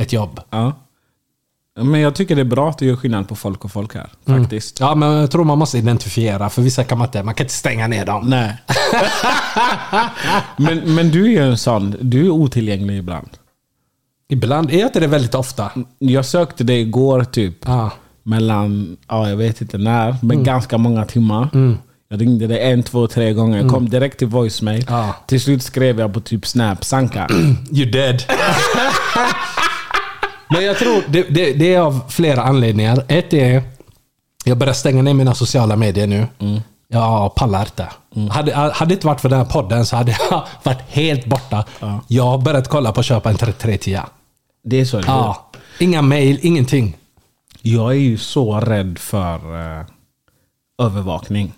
ett jobb. Ja. Men jag tycker det är bra att du gör skillnad på folk och folk här. Faktiskt. Ja, men jag tror man måste identifiera. För vissa kan man inte, man kan inte stänga ner dem. Nej. men, men du är ju en sån, du är otillgänglig ibland. Ibland är jag inte det väldigt ofta. Jag sökte dig igår typ. Ja. mellan, ja jag vet inte när, men ganska många timmar. Jag ringde dig en, två, tre gånger. Jag kom direkt till voicemail. Ja. Till slut skrev jag på typ Snap, Sanka. You dead. Men jag tror det, det, det är av flera anledningar. Ett är, jag börjar stänga ner mina sociala medier nu. Jag pallar inte. Hade, hade det inte varit för den här podden så hade jag varit helt borta. Jag har börjat kolla på att köpa en 3310. Det är så. Ja. Inga mail, ingenting. Jag är ju så rädd för eh, övervakning.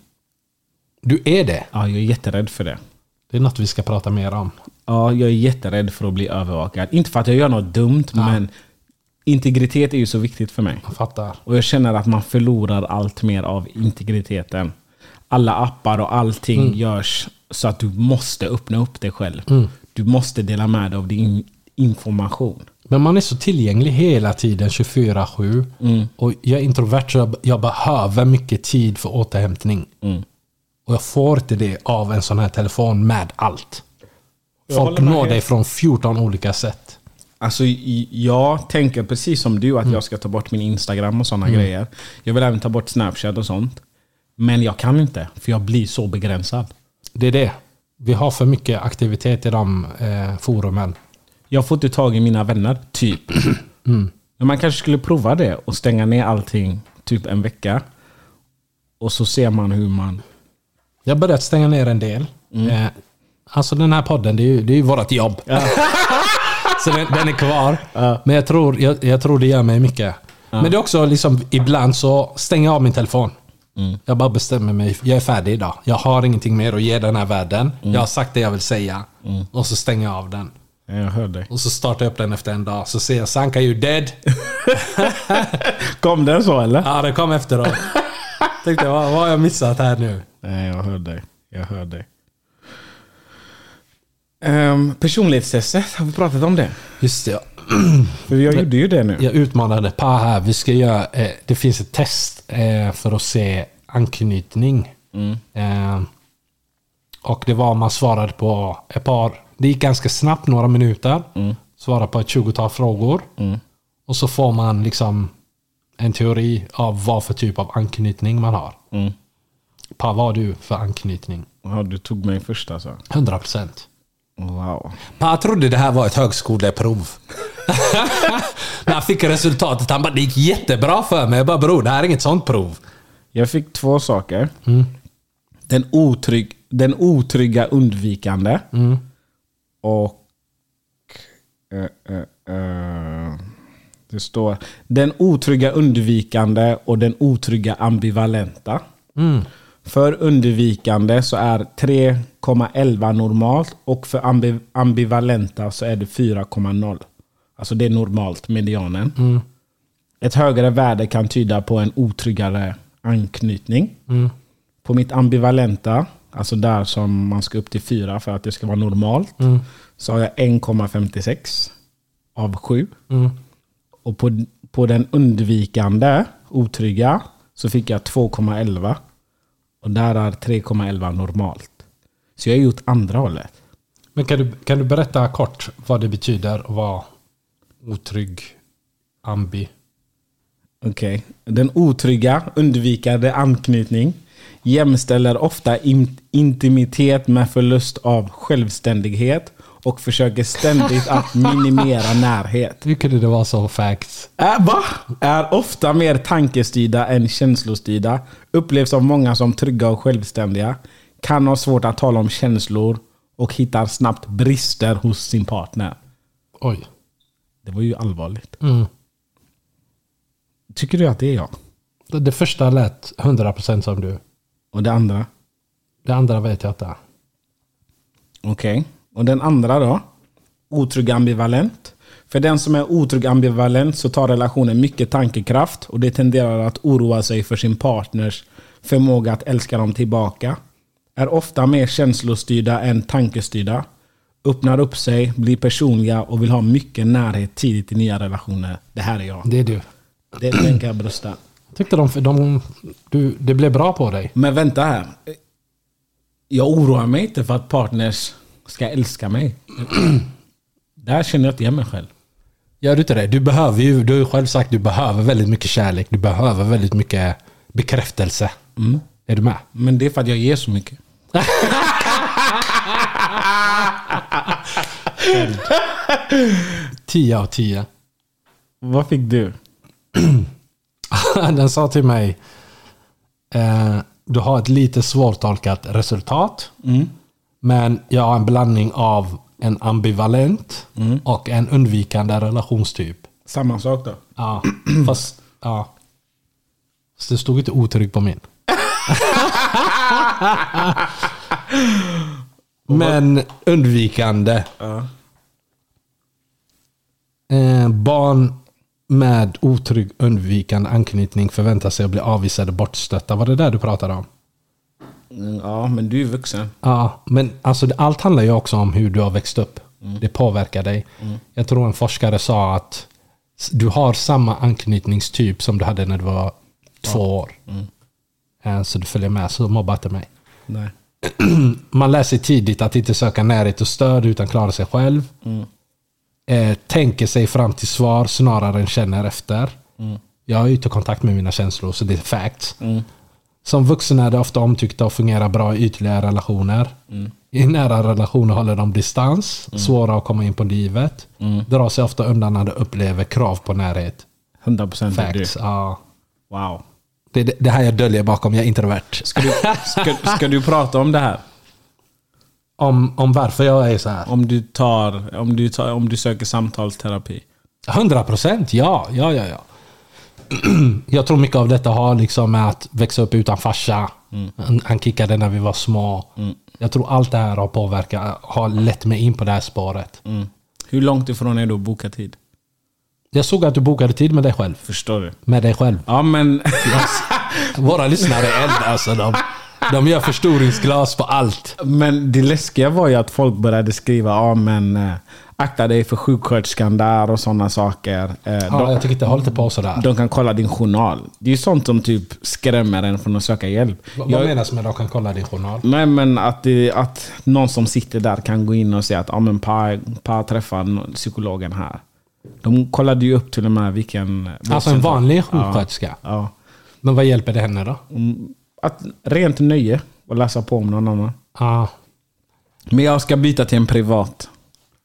Du är det. Ja, jag är jätterädd för det. Det är något vi ska prata mer om. Ja, jag är jätterädd för att bli övervakad. Inte för att jag gör något dumt, men integritet är ju så viktigt för mig. Jag fattar. Och jag känner att man förlorar allt mer av integriteten. Alla appar och allting görs så att du måste öppna upp dig själv. Du måste dela med dig av din information. Men man är så tillgänglig hela tiden, 24-7. Och jag är introvert så jag, jag behöver mycket tid för återhämtning. Och jag får inte det av en sån här telefon med allt. Jag Folk når dig från 14 olika sätt. Alltså, jag tänker precis som du att jag ska ta bort min Instagram och sådana grejer. Jag vill även ta bort Snapchat och sånt. Men jag kan inte, för jag blir så begränsad. Det är det. Vi har för mycket aktivitet i de eh, forumen. Jag får inte tag i mina vänner, typ. Men man kanske skulle prova det och stänga ner allting typ en vecka. Och så ser man hur man... Jag har börjat stänga ner en del. Eh, alltså den här podden, det är ju, det är ju vårt jobb. Så den, den är kvar. Men jag tror, jag, jag tror det gör mig mycket. Men det är också liksom, ibland så stänger jag av min telefon. Jag bara bestämmer mig. Jag är färdig idag. Jag har ingenting mer att ge den här världen. Jag har sagt det jag vill säga. Och så stänger jag av den. Ja, Jag hör dig. Och så startar jag upp den efter en dag. Så ser jag Sanka you dead. Kom den så eller? Ja, det kom efteråt. Tänkte vad, vad har jag missat här nu? Nej, jag hör dig. Jag hör dig. Um, personlighetstestet, har vi pratat om det? Just det. För jag gjorde ju det nu. Jag utmanade Pa här. Vi ska göra, eh, det finns ett test eh, för att se anknytning. Eh, och det var man svarade på ett par, det gick ganska snabbt, några minuter. Svarade på ett 20-tal frågor. Och så får man liksom en teori av vad för typ av anknytning man har. Pa, vad har du för anknytning? Ja, du tog mig först alltså. 100%. Wow. Pa trodde det här var ett högskoleprov. När han fick resultatet, han bara det gick jättebra för mig. Jag bara bror, det här är inget sånt prov. Jag fick två saker. Den, otrygg, den otrygga undvikande. Och... eh, eh, eh, det står den otrygga undvikande och den otrygga ambivalenta. För undvikande så är 3,11 normalt och för ambi- ambivalenta så är det 4,0. Alltså det är normalt, medianen. Ett högre värde kan tyda på en otryggare anknytning. På mitt ambivalenta, alltså där som man ska upp till 4 för att det ska vara normalt, så har jag 1,56 av 7. Och på, på den undvikande, otrygga, så fick jag 2,11. Och där är 3,11 normalt. Så jag har gjort andra hållet. Men kan du, kan du berätta kort vad det betyder att vara otrygg, ambi? Okej. Den otrygga, undvikande anknytning jämställer ofta in, intimitet med förlust av självständighet och försöker ständigt att minimera närhet. Hur kunde det vara så facts? Är, va? Är ofta mer tankestyrda än känslostyrda. Upplevs av många som trygga och självständiga. Kan ha svårt att tala om känslor och hittar snabbt brister hos sin partner. Oj. Det var ju allvarligt. Mm. Tycker du att det är jag? Det, det första lät 100% som du. Och det andra? Det andra vet jag inte. Okej. Och den andra då? Otrygg ambivalent. För den som är otrygg ambivalent så tar relationen mycket tankekraft och det tenderar att oroa sig för sin partners förmåga att älska dem tillbaka. Är ofta mer känslostyrda än tankestyrda. Öppnar upp sig, blir personliga och vill ha mycket närhet tidigt i nya relationer. Det här är jag. Det är du. Det kan jag brösta. Tyckte de, de du, det blev bra på dig. Men vänta här. Jag oroar mig inte för att partners ska älska mig. Där känner jag inte igen mig själv. Gör du inte det? Du behöver ju, du har ju själv sagt, du behöver väldigt mycket kärlek. Du behöver väldigt mycket bekräftelse. Är du med? Men det är för att jag ger så mycket. 10 av 10. Vad fick du? Den sa till mig, eh, du har ett lite svårtolkat resultat. Men jag har en blandning av en ambivalent och en undvikande relationstyp. Samma sak då? Ja, fast ja. Så det stod inte otrygg på min. Men undvikande. Eh, barn med otrygg undvikande anknytning förväntar sig att bli avvisade bortstötta. Var det där du pratade om? Mm, Ja, men du är vuxen. Ja, men alltså allt handlar ju också om hur du har växt upp. Det påverkar dig. Jag tror en forskare sa att du har samma anknytningstyp som du hade när du var två år. Eh, Så du följer med, så mobba inte mig. Nej. Man lär sig tidigt att inte söka närhet och stöd utan klara sig själv. Eh, tänker sig fram till svar snarare än känner efter. Jag har ytterkontakt med mina känslor, så det är facts. Som vuxen är det ofta omtyckta och fungerar bra i ytliga relationer. I nära relationer håller de distans, svåra att komma in på livet. Drar sig ofta undan när de upplever krav på närhet. 100% är du. Facts, ja. Wow. Det det- det här jag döljer bakom, jag är introvert. Ska du, ska, ska du prata om det här? Om, om varför jag är så här. Om du, tar, om du, tar, om du söker samtalsterapi? 100 procent, ja. ja, ja, ja. Jag tror mycket av detta har liksom med att växa upp utan farsa. Han, han kickade när vi var små. Jag tror allt det här har påverkat, har lett mig in på det här spåret. Hur långt ifrån är du att boka tid? Jag såg att du bokade tid med dig själv. Förstår du? Med dig själv. Ja men... Våra lyssnare är eld alltså. De, de gör förstoringsglas på allt. Men det läskiga var ju att folk började skriva ja men eh, akta dig för sjuksköterskan där och sådana saker. Eh, Ja, de, jag tycker inte, håll inte på sådär. de kan kolla din journal. Det är ju sånt som typ skrämmer en från att söka hjälp. Vad Jag- menas med att de kan kolla din journal? Nej men att, det, att någon som sitter där kan gå in och säga att ja, men pa, pa träffar psykologen här. De kollade ju upp till och med vilken... Alltså en vanlig sjuksköterska. Ja. Men vad hjälper det henne då? Att, rent nöje att läsa på om någon annan. Ah, Men jag ska byta till en privat.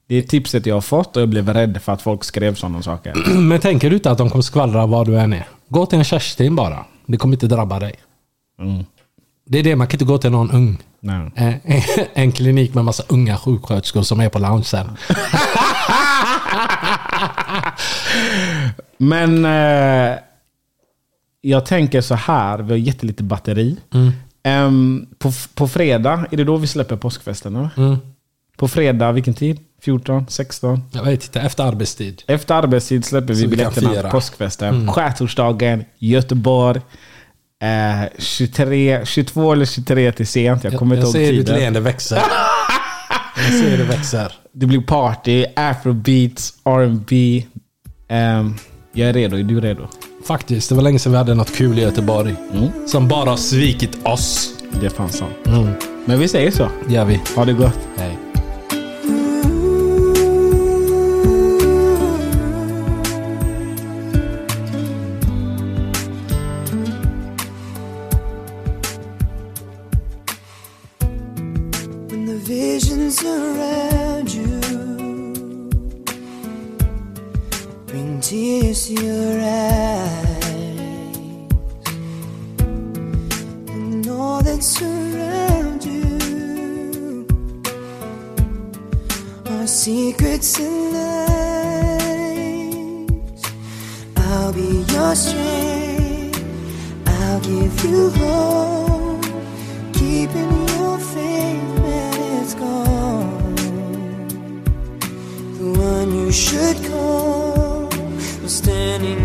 Det är tipset jag har fått och jag blev rädd för att folk skrev sådana saker. Men tänker du inte att de kommer skvallra var du än är? Gå till en Kerstin bara. Det kommer inte drabba dig. Det är det, man kan inte gå till någon ung. Nej. Eh, En klinik med massa unga sjuksköterskor som är på loungen. Men eh, jag tänker så här, vi har jättelite batteri. Ehm, på, på fredag, är det då vi släpper påskfesten? Eller? På fredag, vilken tid? 14? 16? Jag vet inte, efter arbetstid. Efter arbetstid släpper vi vi biljetterna till påskfesten. Skärtorsdagen, Göteborg. Eh, 23, 22 eller 23 till sent. Jag kommer jag inte ser ihåg ditt tiden. leende växer. Jag ser det växer. Det blir party, afrobeats, R&B. Ehm, jag är redo. Är du redo? Faktiskt, det var länge sedan vi hade något kul i Göteborg. Mm. Som bara har svikit oss. Det fanns sant. Men vi säger så. Det gör vi. Ha det gott. Hej. When the visions around you bring tears to your eyes, and all that surrounds you are secrets and lies. I'll be your strength. I'll give you hope keeping your faith gone. The one you should call was standing